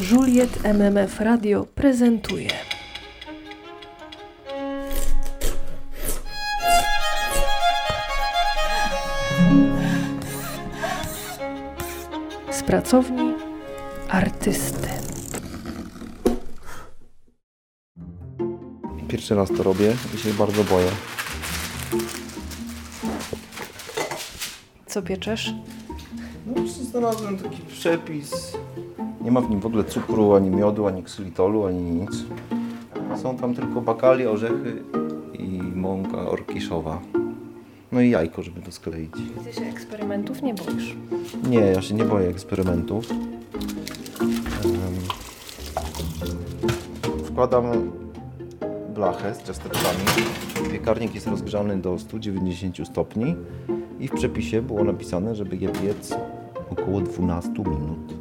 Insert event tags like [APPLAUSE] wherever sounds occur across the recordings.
Juliet MMF Radio prezentuje. Z pracowni artysty. Pierwszy raz to robię i się bardzo boję. Co pieczesz? No, znalazłem taki przepis. Nie ma w nim w ogóle cukru, ani miodu, ani ksylitolu, ani nic. Są tam tylko bakalie, orzechy i mąka orkiszowa. No i jajko, żeby to skleić. Ty się eksperymentów nie boisz. Nie, ja się nie boję eksperymentów. Wkładam blachę z ciasteczkami. Piekarnik jest rozgrzany do 190 stopni i w przepisie było napisane, żeby je piec około 12 minut.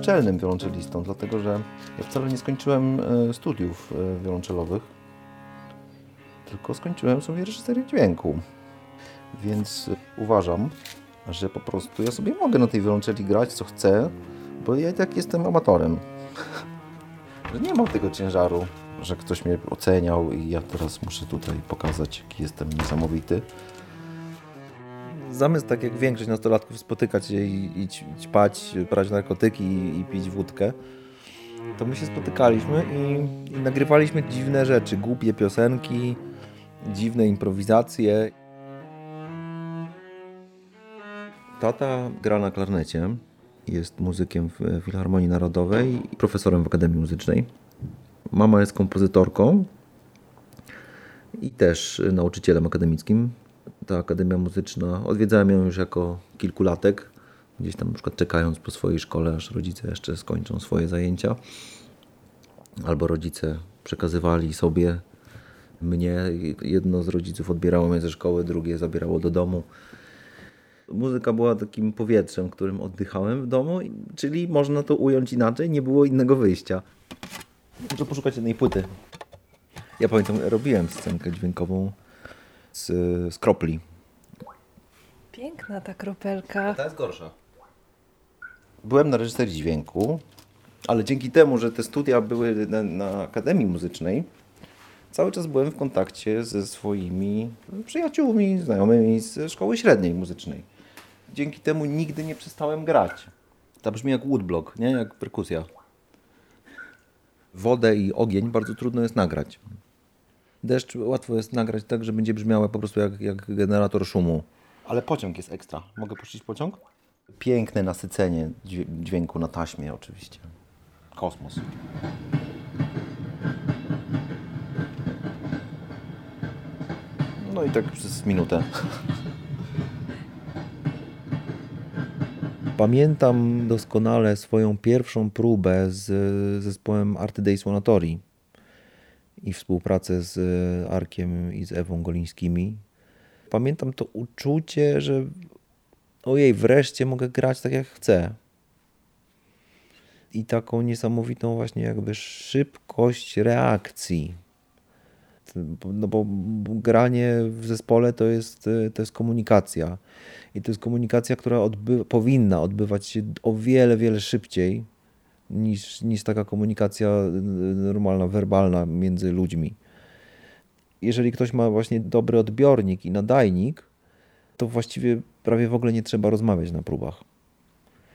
Bezczelnym wiolonczelistą, dlatego że ja wcale nie skończyłem e, studiów e, wiolonczelowych, tylko skończyłem sobie reżyserię dźwięku. Więc uważam, że po prostu ja sobie mogę na tej wiolonczeli grać co chcę, bo ja tak jestem amatorem. że [LAUGHS] nie mam tego ciężaru, że ktoś mnie oceniał i ja teraz muszę tutaj pokazać, jaki jestem niesamowity zamiast tak jak większość nastolatków spotykać się i, i ćpać, brać narkotyki i, i pić wódkę, to my się spotykaliśmy i, i nagrywaliśmy dziwne rzeczy, głupie piosenki, dziwne improwizacje. Tata gra na klarnecie, jest muzykiem w Filharmonii Narodowej i profesorem w Akademii Muzycznej. Mama jest kompozytorką i też nauczycielem akademickim. Ta Akademia Muzyczna, odwiedzałem ją już jako kilkulatek, gdzieś tam na przykład czekając po swojej szkole, aż rodzice jeszcze skończą swoje zajęcia. Albo rodzice przekazywali sobie mnie, jedno z rodziców odbierało mnie ze szkoły, drugie zabierało do domu. Muzyka była takim powietrzem, którym oddychałem w domu, czyli można to ująć inaczej, nie było innego wyjścia. Muszę poszukać jednej płyty. Ja pamiętam, robiłem scenkę dźwiękową z, z kropli. Piękna ta kropelka. Ta jest gorsza. Byłem na reżyserii dźwięku, ale dzięki temu, że te studia były na, na Akademii Muzycznej, cały czas byłem w kontakcie ze swoimi przyjaciółmi, znajomymi z szkoły średniej muzycznej. Dzięki temu nigdy nie przestałem grać. To brzmi jak woodblock, nie? Jak perkusja. Wodę i ogień bardzo trudno jest nagrać. Deszcz łatwo jest nagrać tak, że będzie brzmiało po prostu jak, jak generator szumu. Ale pociąg jest ekstra. Mogę puścić pociąg? Piękne nasycenie dźwię- dźwięku na taśmie oczywiście. Kosmos. No i tak przez minutę. Pamiętam doskonale swoją pierwszą próbę z zespołem Art Days Sonatori i współpracę z Arkiem i z Ewą Golińskimi. Pamiętam to uczucie, że ojej, wreszcie mogę grać tak jak chcę. I taką niesamowitą właśnie jakby szybkość reakcji. No bo granie w zespole to jest, to jest komunikacja. I to jest komunikacja, która odby powinna odbywać się o wiele, wiele szybciej niż, niż taka komunikacja normalna, werbalna między ludźmi. Jeżeli ktoś ma właśnie dobry odbiornik i nadajnik, to właściwie prawie w ogóle nie trzeba rozmawiać na próbach.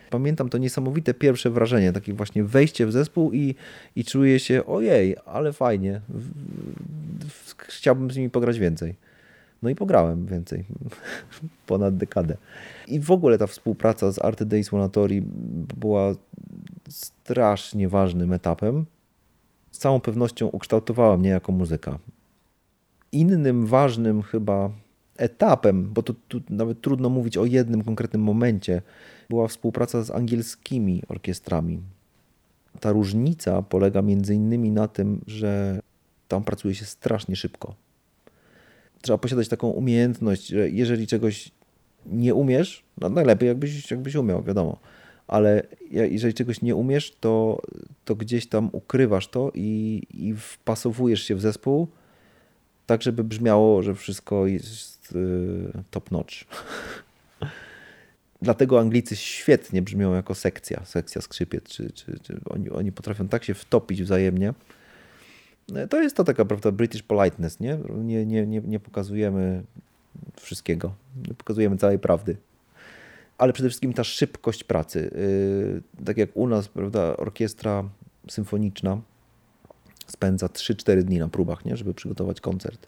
Pamiętam to niesamowite pierwsze wrażenie, takie właśnie wejście w zespół i, i czuję się, ojej, ale fajnie, chciałbym z nimi pograć więcej. No i pograłem więcej, [LAUGHS] ponad dekadę. I w ogóle ta współpraca z Art Days Sonatori była strasznie ważnym etapem. Z całą pewnością ukształtowała mnie jako muzyka. Innym ważnym chyba etapem, bo to tu nawet trudno mówić o jednym konkretnym momencie, była współpraca z angielskimi orkiestrami. Ta różnica polega między innymi na tym, że tam pracuje się strasznie szybko. Trzeba posiadać taką umiejętność, że jeżeli czegoś nie umiesz, no najlepiej jakbyś, jakbyś umiał, wiadomo, ale jeżeli czegoś nie umiesz, to, to gdzieś tam ukrywasz to i, i wpasowujesz się w zespół tak żeby brzmiało, że wszystko jest top notch. [LAUGHS] Dlatego Anglicy świetnie brzmią jako sekcja, sekcja skrzypiec, czy, czy, czy oni, oni potrafią tak się wtopić wzajemnie. To jest to taka, prawda, British politeness, nie? Nie, nie, nie, nie pokazujemy wszystkiego, nie pokazujemy całej prawdy. Ale przede wszystkim ta szybkość pracy. Yy, tak jak u nas, prawda, orkiestra symfoniczna spędza 3-4 dni na próbach, nie? żeby przygotować koncert.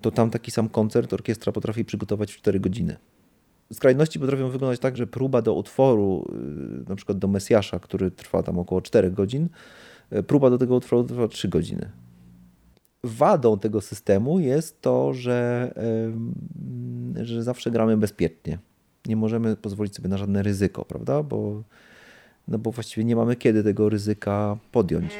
To tam taki sam koncert orkiestra potrafi przygotować w 4 godziny skrajności potrafią wyglądać tak, że próba do utworu, y, na przykład do Mesjasza, który trwa tam około 4 godzin, y, próba do tego utworu trwa 3 godziny. Wadą tego systemu jest to, że, że zawsze gramy bezpiecznie. Nie możemy pozwolić sobie na żadne ryzyko, prawda? Bo, no bo właściwie nie mamy kiedy tego ryzyka podjąć.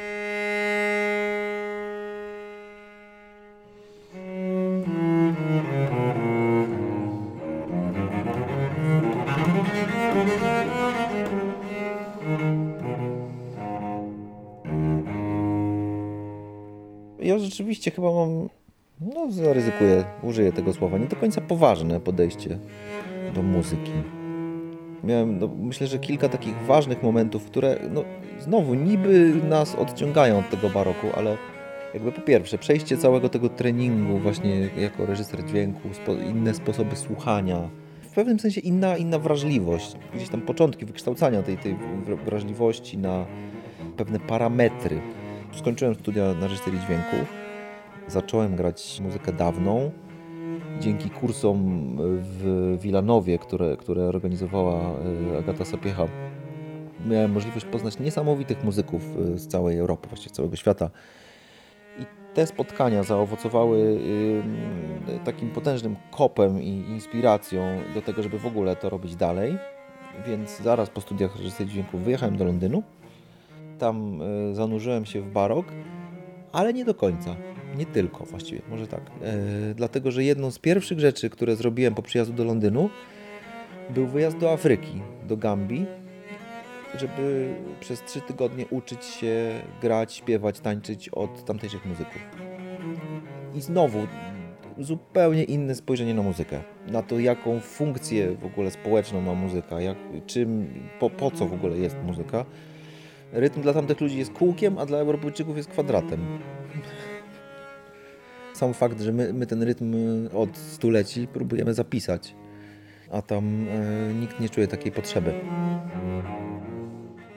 ja rzeczywiście chyba mam, no zaryzykuję, użyję tego słowa, nie do końca poważne podejście do muzyki. Miałem, no, myślę, że kilka takich ważnych momentów, które no, znowu niby nas odciągają od tego baroku, ale jakby po pierwsze przejście całego tego treningu właśnie jako reżyser dźwięku, spo, inne sposoby słuchania, w pewnym sensie inna, inna wrażliwość, gdzieś tam początki wykształcania tej, tej wrażliwości na pewne parametry, Skończyłem studia na reżyserii dźwięku. Zacząłem grać muzykę dawną. Dzięki kursom w Wilanowie, które, które organizowała e, Agata Sapiecha, miałem możliwość poznać niesamowitych muzyków e, z całej Europy, właściwie z całego świata. I te spotkania zaowocowały takim potężnym kopem i inspiracją do tego, żeby w ogóle to robić dalej. Więc zaraz po studiach reżyserii dźwięku wyjechałem do Londynu tam e, zanurzyłem się w barok, ale nie do końca. Nie tylko właściwie, może tak. E, dlatego, że jedną z pierwszych rzeczy, które zrobiłem po przyjazdu do Londynu, był wyjazd do Afryki, do Gambii, żeby przez trzy tygodnie uczyć się grać, śpiewać, tańczyć od tamtejszych muzyków. I znowu zupełnie inne spojrzenie na muzykę. Na to, jaką funkcję w ogóle społeczną ma muzyka, jak, czym, po, po co w ogóle jest muzyka rytm dla tamtych ludzi jest kółkiem, a dla Europejczyków jest kwadratem. Sam fakt, że my, my ten rytm od stuleci próbujemy zapisać, a tam e, nikt nie czuje takiej potrzeby.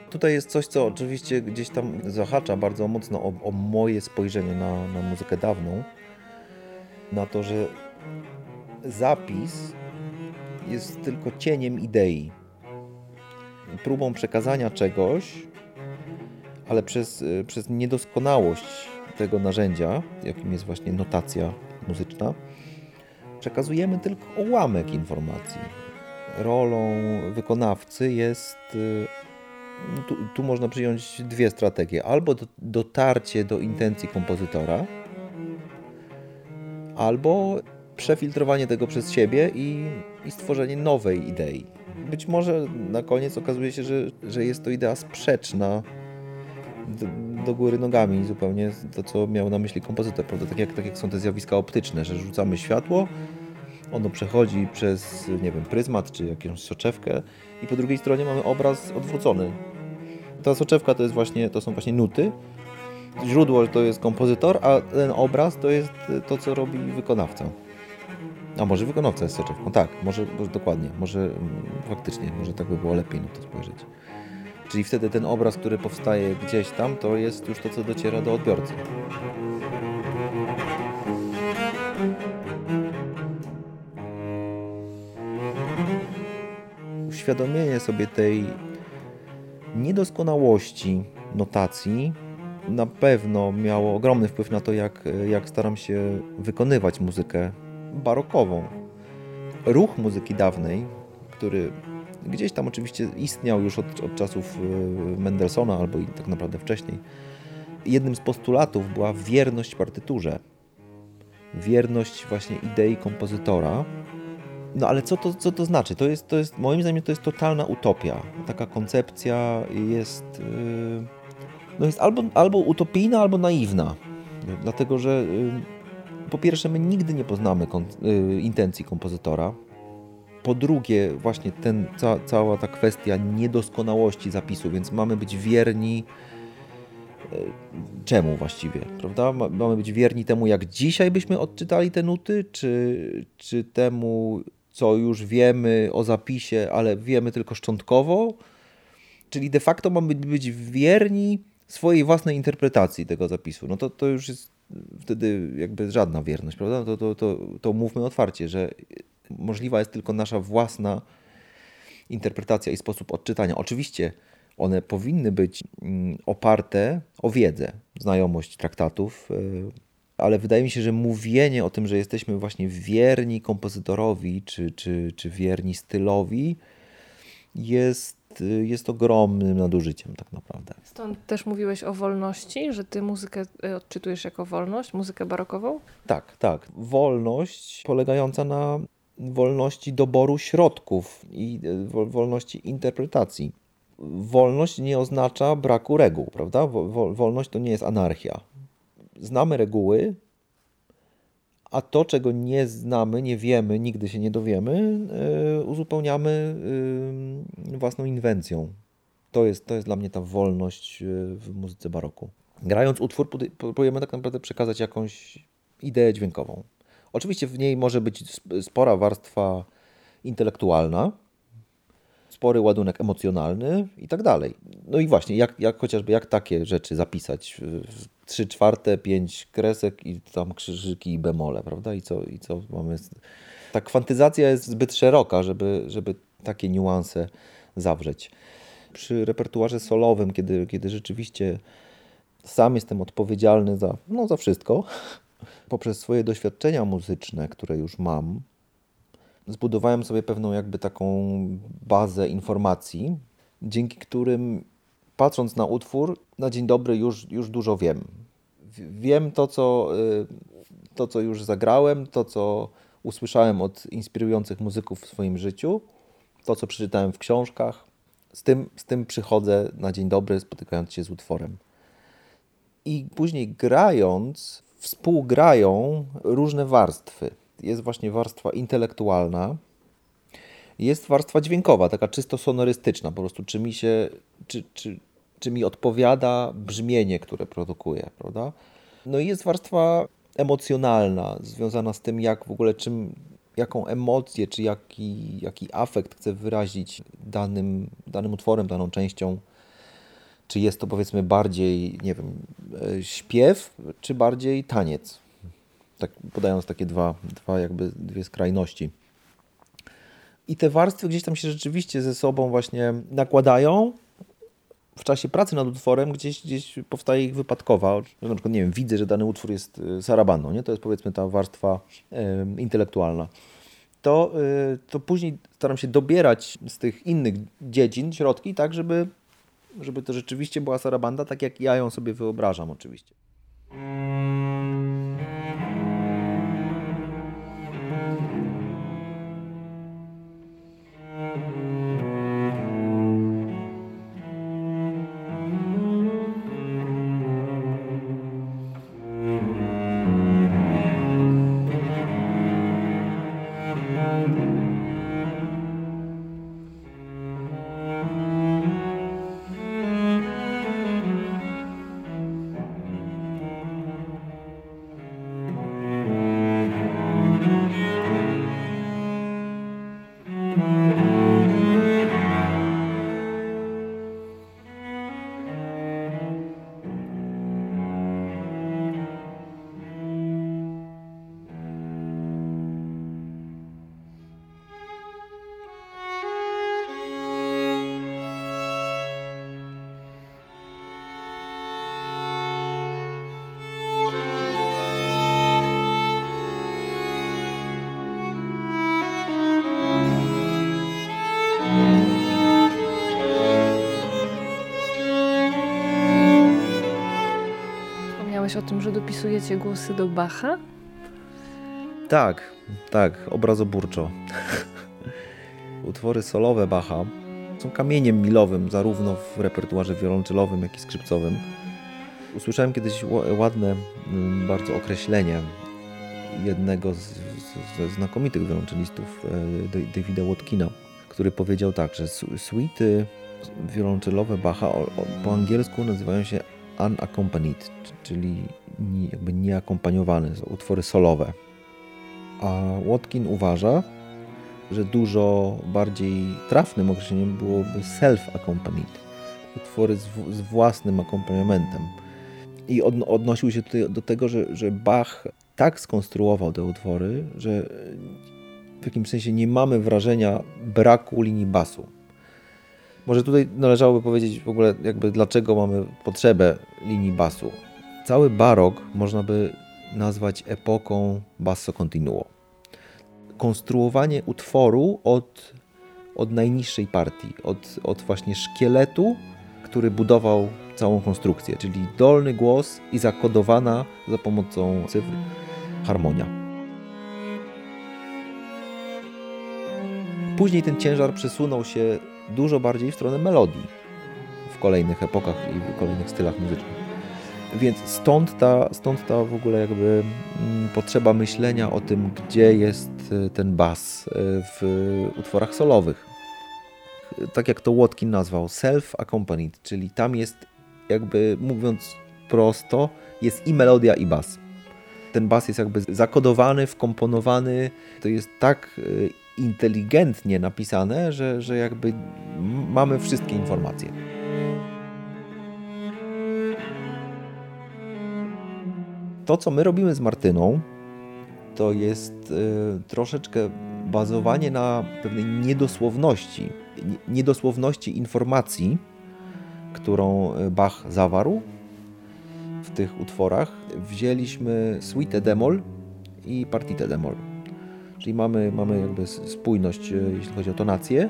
Tutaj jest coś, co oczywiście gdzieś tam zahacza bardzo mocno o, o moje spojrzenie na, na muzykę dawną. Na to, że zapis jest tylko cieniem idei. Próbą przekazania czegoś, ale przez, y, przez niedoskonałość tego narzędzia, jakim jest właśnie notacja muzyczna, przekazujemy tylko ułamek informacji. Rolą wykonawcy jest. Y, tu, tu można przyjąć dwie strategie: albo dotarcie do intencji kompozytora, albo przefiltrowanie tego przez siebie i, i stworzenie nowej idei. Być może na koniec okazuje się, że, że jest to idea sprzeczna do, do, góry nogami zupełnie to, co miał na myśli kompozytor, prawda? Tak jak, tak jak są te zjawiska optyczne, że rzucamy światło, ono przechodzi przez, nie wiem, pryzmat czy jakąś soczewkę i po drugiej stronie mamy obraz odwrócony. Ta soczewka to jest właśnie, to są właśnie nuty, źródło to jest kompozytor, a ten obraz to jest to, co robi wykonawca. A może wykonawca jest soczewką? Tak, może, może dokładnie, może mm, faktycznie, może tak by było lepiej na to spojrzeć. Czyli wtedy ten obraz, który powstaje gdzieś tam, to jest już to, co dociera do odbiorcy. Uświadomienie sobie tej niedoskonałości notacji na pewno miało ogromny wpływ na to, jak, jak staram się wykonywać muzykę barokową. Ruch muzyki dawnej, który Gdzieś tam oczywiście istniał już od, od czasów y, Mendelssohna albo i tak naprawdę wcześniej. Jednym z postulatów była wierność partyturze. Wierność właśnie idei kompozytora. No ale co to, co to znaczy? To jest, to jest, moim zdaniem to jest totalna utopia. Taka koncepcja jest, yy, no jest albo, albo utopijna, albo naiwna. Dlatego, że yy, po pierwsze, my nigdy nie poznamy y, intencji kompozytora. Po drugie, właśnie ten, ca cała ta kwestia niedoskonałości zapisu, więc mamy być wierni y, czemu właściwie, prawda? Mamy być wierni temu, jak dzisiaj byśmy odczytali te nuty, czy, czy temu, co już wiemy o zapisie, ale wiemy tylko szczątkowo? Czyli de facto mamy być wierni swojej własnej interpretacji tego zapisu. No to, to już jest wtedy jakby żadna wierność, prawda? To, to, to, to mówmy otwarcie, że możliwa jest tylko nasza własna interpretacja i sposób odczytania. Oczywiście one powinny być mm, oparte o wiedzę, znajomość traktatów, e, ale wydaje mi się, że mówienie o tym, że jesteśmy właśnie wierni kompozytorowi czy, czy, czy wierni stylowi, jest Y, jest ogromnym nadużyciem tak naprawdę. Stąd też mówiłeś o wolności, że ty muzykę y, odczytujesz jako wolność, muzykę barokową? Tak, tak. Wolność polegająca na wolności doboru środków i y, wolności interpretacji. Wolność nie oznacza braku reguł, prawda? Wolność to nie jest anarchia. Znamy reguły, a to, czego nie znamy, nie wiemy, nigdy się nie dowiemy, e, uzupełniamy e, własną inwencją. To jest, to jest dla mnie ta wolność e, w muzyce baroku. Grając utwór, próbujemy tak naprawdę przekazać jakąś ideę dźwiękową. Oczywiście w niej może być spora warstwa intelektualna, spory ładunek emocjonalny i tak dalej. No i właśnie, jak, jak chociażby jak takie rzeczy zapisać? Trzy czwarte, pięć kresek i tam krzyżyki i bemole, prawda? I co, i co mamy? Ta kwantyzacja jest zbyt szeroka, żeby, żeby takie niuanse zawrzeć. Przy repertuarze solowym, kiedy, kiedy rzeczywiście sam jestem odpowiedzialny za, no, za wszystko, poprzez swoje doświadczenia muzyczne, które już mam, zbudowałem sobie pewną jakby taką bazę informacji, dzięki którym patrząc na utwór, na dzień dobry już, już dużo wiem. Wiem to co, y, to, co już zagrałem, to, co usłyszałem od inspirujących muzyków w swoim życiu, to, co przeczytałem w książkach. Z tym, z tym przychodzę na dzień dobry, spotykając się z utworem. I później grając, współgrają różne warstwy jest właśnie warstwa intelektualna, jest warstwa dźwiękowa, taka czysto sonorystyczna, po prostu czy mi się, czy, czy, czy mi odpowiada brzmienie, które produkuję, prawda? No i jest warstwa emocjonalna, związana z tym, jak w ogóle czym, jaką emocję, czy jaki, jaki afekt chcę wyrazić danym, danym utworem, daną częścią. Czy jest to powiedzmy bardziej, nie wiem, e, śpiew, czy bardziej taniec tak podając takie dwa, dwa jakby dwie skrajności. I te warstwy gdzieś tam się rzeczywiście ze sobą właśnie nakładają. W czasie pracy nad utworem gdzieś, gdzieś powstaje ich wypadkowa. Na przykład, nie wiem, widzę, że dany utwór jest y, sarabanną, nie? To jest powiedzmy ta warstwa y, intelektualna. To, y, to później staram się dobierać z tych innych dziedzin środki, tak, żeby, żeby to rzeczywiście była sarabanda, tak jak ja ją sobie wyobrażam oczywiście. O tym, że dopisujecie głosy do Bacha? Tak, tak, obrazoburczo. Utwory solowe Bacha są kamieniem milowym zarówno w repertuarze wiolonczelowym, jak i skrzypcowym. Usłyszałem kiedyś ładne mm, bardzo określenie jednego z, ze znakomitych wiolonczelistów, e, Davida Watkina, który powiedział tak, że suity wiolonczelowe Bacha po angielsku nazywają się unaccompanied, czyli jakby nieakompaniowane, utwory solowe. A Watkin uważa, że dużo bardziej trafnym określeniem byłoby self-accompanied, utwory z, z własnym akompaniamentem. I od, odnosił się tutaj do tego, że, że Bach tak skonstruował te utwory, że w jakimś sensie nie mamy wrażenia braku linii basu. Może tutaj należałoby powiedzieć w ogóle, jakby dlaczego mamy potrzebę linii basu. Cały barok można by nazwać epoką basso continuo. Konstruowanie utworu od, od najniższej partii, od, od właśnie szkieletu, który budował całą konstrukcję, czyli dolny głos i zakodowana za pomocą cyfr harmonia. Później ten ciężar przesunął się dużo bardziej w stronę melodii w kolejnych epokach i w kolejnych stylach muzycznych. Więc stąd ta, stąd ta w ogóle jakby mm, potrzeba myślenia o tym, gdzie jest y, ten bas y, w utworach solowych. Tak jak to Watkin nazwał, self-accompanied, czyli tam jest jakby mówiąc prosto, jest i melodia i bas. Ten bas jest jakby zakodowany, wkomponowany, to jest tak y, inteligentnie napisane, że, że jakby mamy wszystkie informacje. To, co my robimy z Martyną, to jest y, troszeczkę bazowanie na pewnej niedosłowności, niedosłowności informacji, którą Bach zawarł w tych utworach. Wzięliśmy suite demol i partitę demol. Czyli mamy, mamy jakby spójność, e, jeśli chodzi o tonację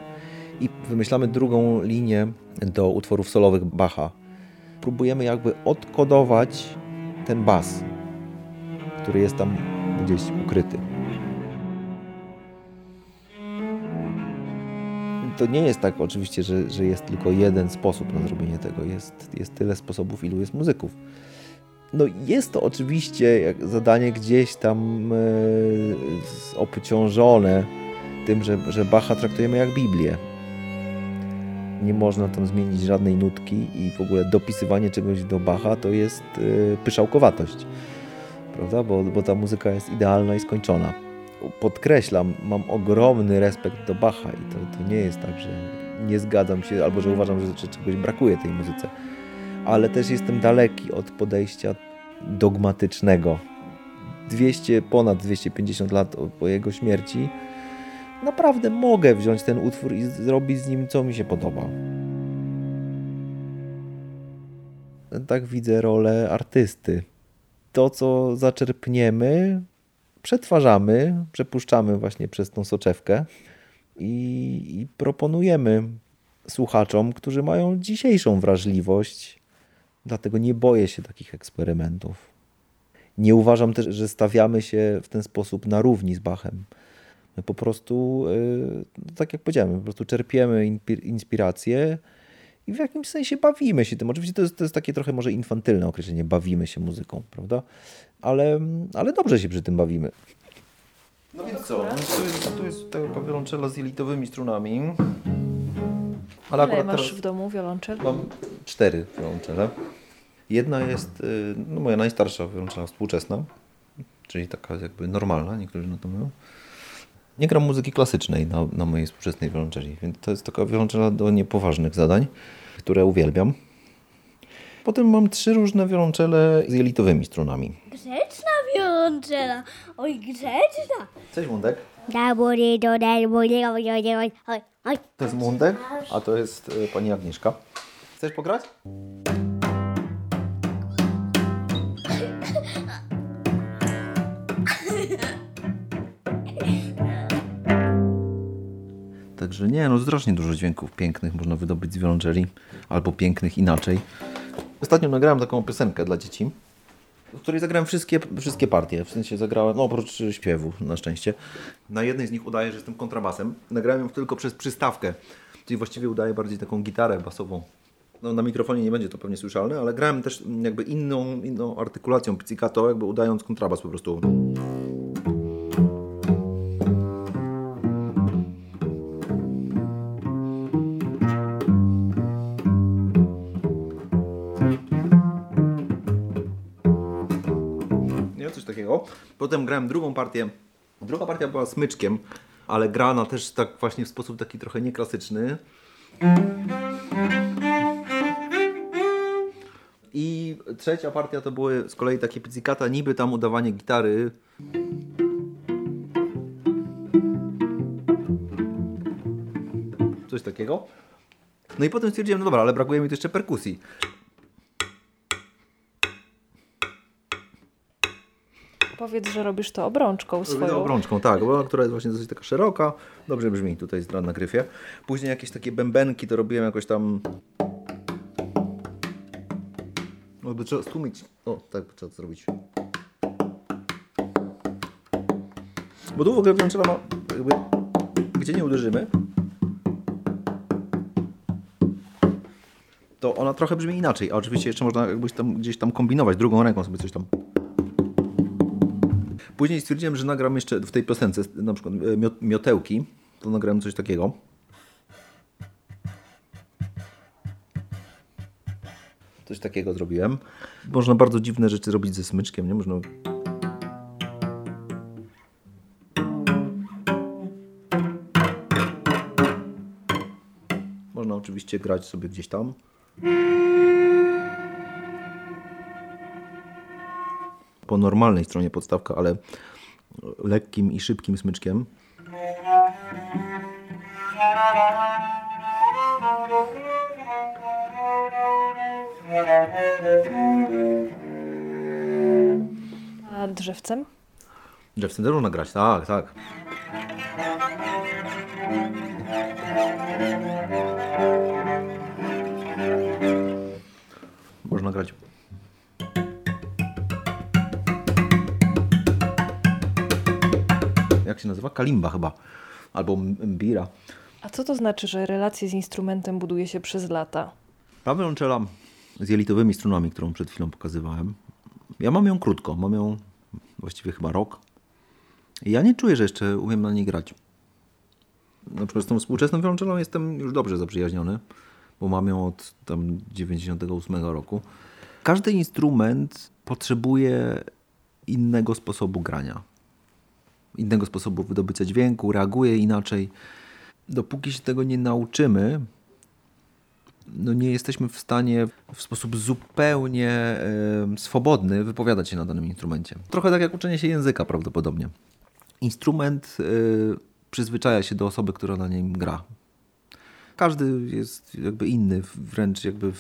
i wymyślamy drugą linię do utworów solowych Bacha. Próbujemy jakby odkodować ten bas, który jest tam gdzieś ukryty. To nie jest tak oczywiście, że, że jest tylko jeden sposób na zrobienie tego. Jest, jest tyle sposobów, ilu jest muzyków. No jest to oczywiście zadanie gdzieś tam e, obciążone tym, że, że Bacha traktujemy jak Biblię. Nie można tam zmienić żadnej nutki i w ogóle dopisywanie czegoś do Bacha to jest e, pyszałkowatość, prawda? Bo, bo ta muzyka jest idealna i skończona. Podkreślam, mam ogromny respekt do Bacha i to, to nie jest tak, że nie zgadzam się albo że uważam, że czegoś brakuje tej muzyce ale też jestem daleki od podejścia dogmatycznego. 200, ponad 250 lat po jego śmierci, naprawdę mogę wziąć ten utwór i zrobić z nim, co mi się podoba. Tak widzę rolę artysty. To, co zaczerpniemy, przetwarzamy, przepuszczamy właśnie przez tą soczewkę i, i proponujemy słuchaczom, którzy mają dzisiejszą wrażliwość Dlatego nie boję się takich eksperymentów. Nie uważam też, że stawiamy się w ten sposób na równi z Bachem. My po prostu, yy, tak jak powiedziałem, po prostu czerpiemy inspirację i w jakimś sensie bawimy się tym. Oczywiście to jest, to jest takie trochę może infantylne określenie, bawimy się muzyką, prawda? Ale, ale dobrze się przy tym bawimy. No więc co, no to jest, to jest taka wiolonczela z jelitowymi strunami. Ale Ile masz teraz w domu wiolonczel? Mam cztery wiolonczele. Jedna jest y, no, moja najstarsza wiolonczela współczesna, czyli taka jakby normalna, niektórzy na to mówią. Nie gram muzyki klasycznej na, na mojej współczesnej wiolonczeli, więc to jest taka wiolonczela do niepoważnych zadań, które uwielbiam. Potem mam trzy różne wiolonczele z jelitowymi strunami. Grzeczna wiolonczela! Oj, grzeczna! Cześć Mundek. To jest Mundek, a to jest y, pani Agnieszka. Chcesz pograć? Także nie, no strasznie dużo dźwięków pięknych można wydobyć z wiolonczeli, albo pięknych inaczej. Ostatnio nagrałem taką piosenkę dla dzieci, w której zagrałem wszystkie, wszystkie partie. W sensie zagrałem, no oprócz śpiewu na szczęście. Na jednej z nich udaję, że jestem kontrabasem. Nagrałem ją tylko przez przystawkę, czyli właściwie udaję bardziej taką gitarę basową. No, na mikrofonie nie będzie to pewnie słyszalne, ale grałem też jakby inną, inną artykulacją pizzicato, jakby udając kontrabas po prostu. Potem grałem drugą partię. Druga partia była smyczkiem, ale grana też tak właśnie w sposób taki trochę nieklasyczny. I trzecia partia to były z kolei takie pizzicata, niby tam udawanie gitary. Coś takiego. No i potem stwierdziłem, no dobra, ale brakuje mi tu jeszcze perkusji. Powiedz, że robisz to obrączką swoją. obrączką, tak, bo- która jest właśnie dosyć taka szeroka. Dobrze brzmi tutaj na gryfie. Później jakieś takie bębenki to robiłem jakoś tam... No, by trzeba stłumić. O, tak trzeba to zrobić. Bo tu w ogóle wiolonczela ma jakby... Gdzie nie uderzymy, to ona trochę brzmi inaczej. A oczywiście jeszcze można jakbyś tam, gdzieś tam kombinować, drugą ręką sobie coś tam Później stwierdziłem, że nagram jeszcze w tej piosence na przykład e, miot- miotełki. To nagrałem coś takiego. Coś takiego zrobiłem. Można bardzo dziwne rzeczy robić ze smyczkiem, nie? Można... Można oczywiście grać sobie gdzieś tam. Po normalnej stronie podstawka, ale lekkim i szybkim smyczkiem. A drzewcem? Drzewcem też można grać, tak, tak. Nazywa? Kalimba chyba. Albo mbira. A co to znaczy, że relacje z instrumentem buduje się przez lata? Ta wiolonczela z jelitowymi strunami, którą przed chwilą pokazywałem, ja mam ją krótko, mam ją właściwie chyba rok. I ja nie czuję, że jeszcze umiem na niej grać. Na przykład z tą współczesną wiolonczelą jestem już dobrze zaprzyjaźniony, bo mam ją od tam 98 roku. Każdy instrument potrzebuje innego sposobu grania. Innego sposobu wydobycia dźwięku, reaguje inaczej. Dopóki się tego nie nauczymy, no nie jesteśmy w stanie w sposób zupełnie e, swobodny wypowiadać się na danym instrumencie. Trochę tak jak uczenie się języka prawdopodobnie. Instrument e, przyzwyczaja się do osoby, która na nim gra. Każdy jest jakby inny, wręcz jakby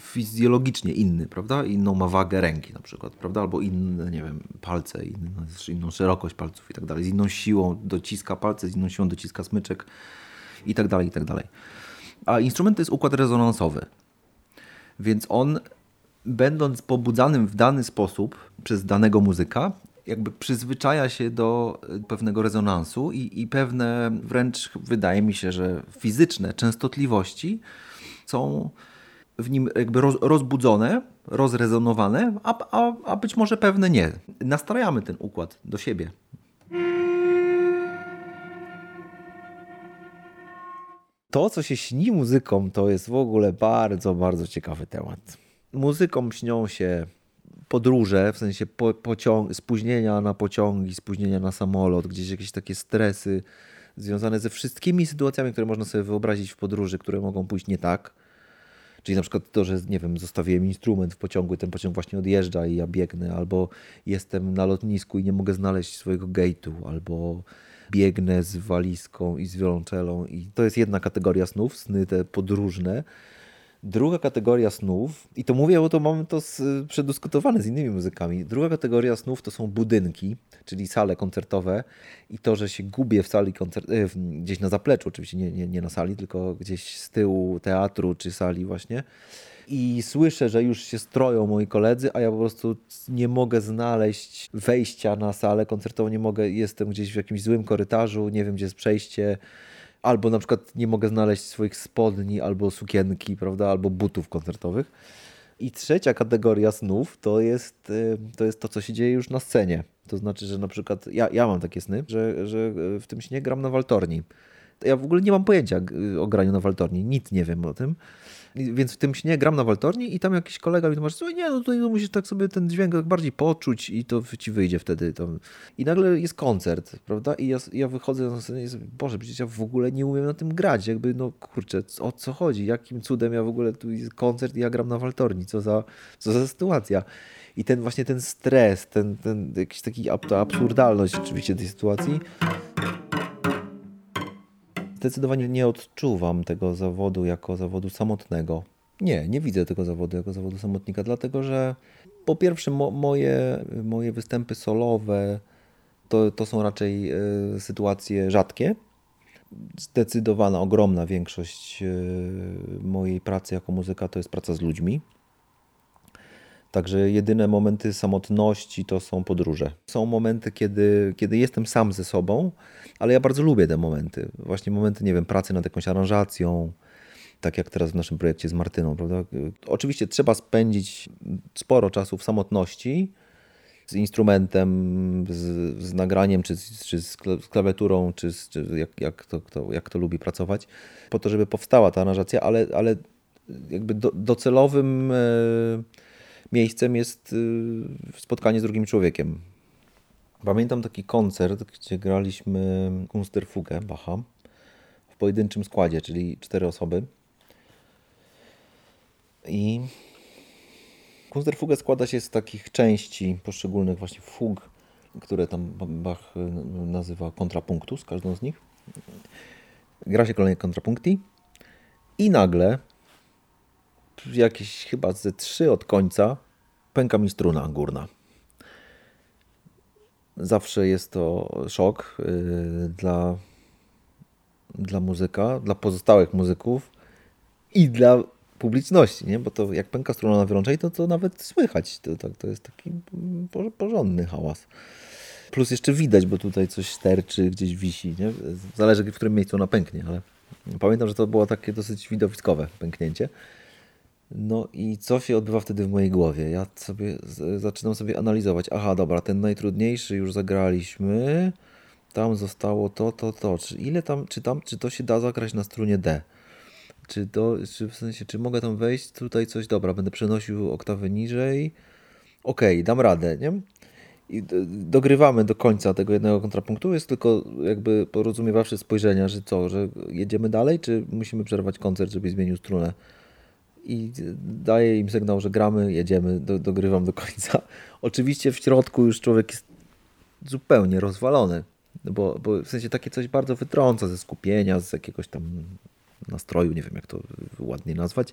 fizjologicznie inny, prawda? Inną ma wagę ręki na przykład, prawda? Albo inne, nie wiem, palce, inną, inną szerokość palców i tak dalej. Z inną siłą dociska palce, z inną siłą dociska smyczek i tak dalej, i tak dalej. A instrument to jest układ rezonansowy. Więc on, będąc pobudzanym w dany sposób przez danego muzyka, jakby przyzwyczaja się do pewnego rezonansu i, i pewne wręcz, wydaje mi się, że fizyczne częstotliwości są w nim jakby roz, rozbudzone, rozrezonowane, a, a, a być może pewne nie. Nastrajamy ten układ do siebie. To, co się śni muzykom, to jest w ogóle bardzo, bardzo ciekawy temat. Muzykom śnią się podróże, w sensie po, pociąg, spóźnienia na pociągi, spóźnienia na samolot, gdzieś jakieś takie stresy związane ze wszystkimi sytuacjami, które można sobie wyobrazić w podróży, które mogą pójść nie tak. Czyli na przykład to, że nie wiem, zostawiłem instrument w pociągu i ten pociąg właśnie odjeżdża i ja biegnę, albo jestem na lotnisku i nie mogę znaleźć swojego gate'u, albo biegnę z walizką i z wiolonczelą i to jest jedna kategoria snów, sny te podróżne. Druga kategoria snów, i to mówię, bo to mamy to z, przedyskutowane z innymi muzykami. Druga kategoria snów to są budynki, czyli sale koncertowe i to, że się gubię w sali koncert, gdzieś na zapleczu, oczywiście nie, nie, nie na sali, tylko gdzieś z tyłu teatru czy sali właśnie. I słyszę, że już się stroją moi koledzy, a ja po prostu nie mogę znaleźć wejścia na salę koncertową, nie mogę, jestem gdzieś w jakimś złym korytarzu, nie wiem gdzie jest przejście albo na przykład nie mogę znaleźć swoich spodni, albo sukienki, prawda, albo butów koncertowych. I trzecia kategoria snów to jest, to jest to, co się dzieje już na scenie. To znaczy, że na przykład ja, ja mam takie sny, że, że w tym śnie gram na waltorni. Ja w ogóle nie mam pojęcia y, o graniu na waltorni, nic nie wiem o tym. Więc w tym śnie gram na waltorni i tam jakiś kolega mi tłumaczy, słuchaj, nie, no tutaj no musisz tak sobie ten dźwięk bardziej poczuć i to ci wyjdzie wtedy. Tam. I nagle jest koncert, prawda? I ja, ja wychodzę na scenę i sobie, Boże, przecież ja w ogóle nie umiem na tym grać. Jakby, no kurczę, o co chodzi? Jakim cudem ja w ogóle, tu jest koncert i ja gram na waltorni? Co za, co za sytuacja? I ten właśnie ten stres, ten, ten jakiś taki, ta absurdalność oczywiście tej sytuacji zdecydowanie nie odczuwam tego zawodu jako zawodu samotnego. Nie, nie widzę tego zawodu jako zawodu samotnika, dlatego że po pierwsze mo moje, moje występy solowe to, to są raczej y, sytuacje rzadkie. Zdecydowana, ogromna większość y, mojej pracy jako muzyka to jest praca z ludźmi. Także jedyne momenty samotności to są podróże. Są momenty, kiedy, kiedy jestem sam ze sobą, ale ja bardzo lubię te momenty. Właśnie momenty, nie wiem, pracy nad jakąś aranżacją, tak jak teraz w naszym projekcie z Martyną, prawda? Oczywiście trzeba spędzić sporo czasu w samotności z instrumentem, z, z nagraniem, czy, czy z klawiaturą, czy, czy jak, jak, to, kto, jak to lubi pracować, po to, żeby powstała ta aranżacja, ale, ale jakby do, docelowym e, miejscem jest e, spotkanie z drugim człowiekiem. Pamiętam taki koncert, gdzie graliśmy Kunsterfugę Bacha w pojedynczym składzie, czyli cztery osoby. I Kunsterfugę składa się z takich części poszczególnych właśnie fug, które tam Bach nazywa kontrapunktus, każdą z nich. Gra się kolejne kontrapunkty i nagle jakieś chyba ze trzy od końca pęka mi struna górna. Zawsze jest to szok y, dla, dla muzyka, dla pozostałych muzyków i dla publiczności, nie? bo to jak pęka strona na wiolonczeli, to, to nawet słychać. To, to, to jest taki porządny hałas. Plus jeszcze widać, bo tutaj coś sterczy, gdzieś wisi. Nie? Zależy w którym miejscu ona pęknie, ale pamiętam, że to było takie dosyć widowiskowe pęknięcie. No i co się odbywa wtedy w mojej głowie? Ja sobie zaczynam sobie analizować. Aha, dobra, ten najtrudniejszy już zagraliśmy. Tam zostało to, to, to. Czy ile tam, czy tam, czy to się da zagrać na strunie D? Czy to, czy w sensie, czy mogę tam wejść? Tutaj coś, dobra, będę przenosił oktawę niżej. Okej, okay, dam radę, nie? I dogrywamy do końca tego jednego kontrapunktu. Jest tylko jakby porozumiewawszy spojrzenia, że co, że jedziemy dalej, czy musimy przerwać koncert, żeby zmienił strunę i daję im sygnał, że gramy, jedziemy, do, dogrywam do końca. Oczywiście w środku już człowiek jest zupełnie rozwalony, bo, bo w sensie takie coś bardzo wytrąca ze skupienia, z jakiegoś tam nastroju, nie wiem jak to ładnie nazwać.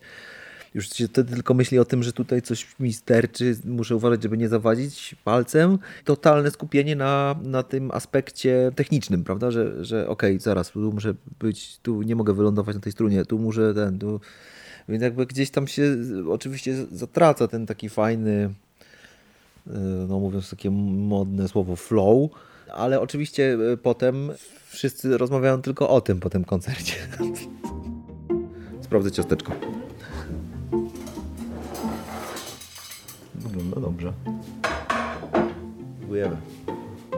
Już się wtedy tylko myśli o tym, że tutaj coś mi sterczy, muszę uważać, żeby nie zawadzić palcem. Totalne skupienie na, na tym aspekcie technicznym, prawda, że, że okej, okay, zaraz, tu muszę być, tu nie mogę wylądować na tej strunie, tu muszę ten, tu więc jakby gdzieś tam się oczywiście zatraca ten taki fajny, e, no mówiąc takie modne słowo, flow, ale oczywiście e, potem wszyscy rozmawiają tylko o tym po tym koncercie. [LAUGHS] Sprawdzę ciasteczko. Wygląda dobrze. Próbujemy.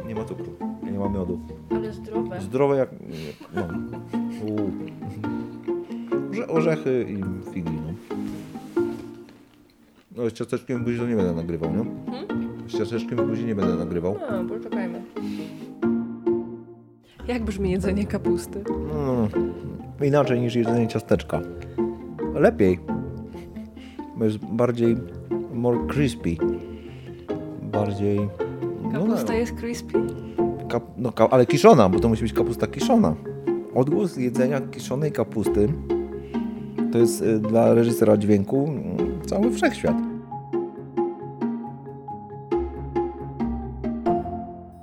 Nie ma cukru, nie ma miodu. Ale zdrowe. Zdrowe jak... No. Uuu orzechy i figi, no. No z ciasteczkiem w buzi to nie będę nagrywał, nie? Hmm? Z ciasteczkiem w buzi nie będę nagrywał. No, poczekajmy. Jak brzmi jedzenie kapusty? No, inaczej niż jedzenie ciasteczka. Lepiej. Jest bardziej more crispy. Bardziej... No, Kapusta no, jest crispy? Kap, no, ale kiszona, bo to musi być kapusta kiszona. Odgłos jedzenia kiszonej kapusty to jest y, dla reżysera dźwięku mm, cały wszechświat.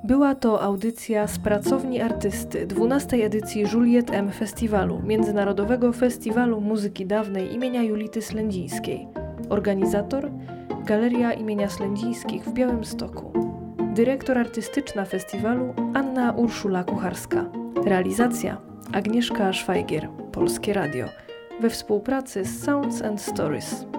Była to audycja z pracowni artysty 12 edycji Juliet M Festiwalu, Międzynarodowego Festiwalu Muzyki Dawnej imienia Julity Slędzińskiej. Organizator Galeria imienia Slędzińskich w Białymstoku. Dyrektor artystyczna festiwalu Anna Urszula Kucharska. Realizacja Agnieszka Szwajgier, Polskie Radio we współpracy z Sounds and Stories.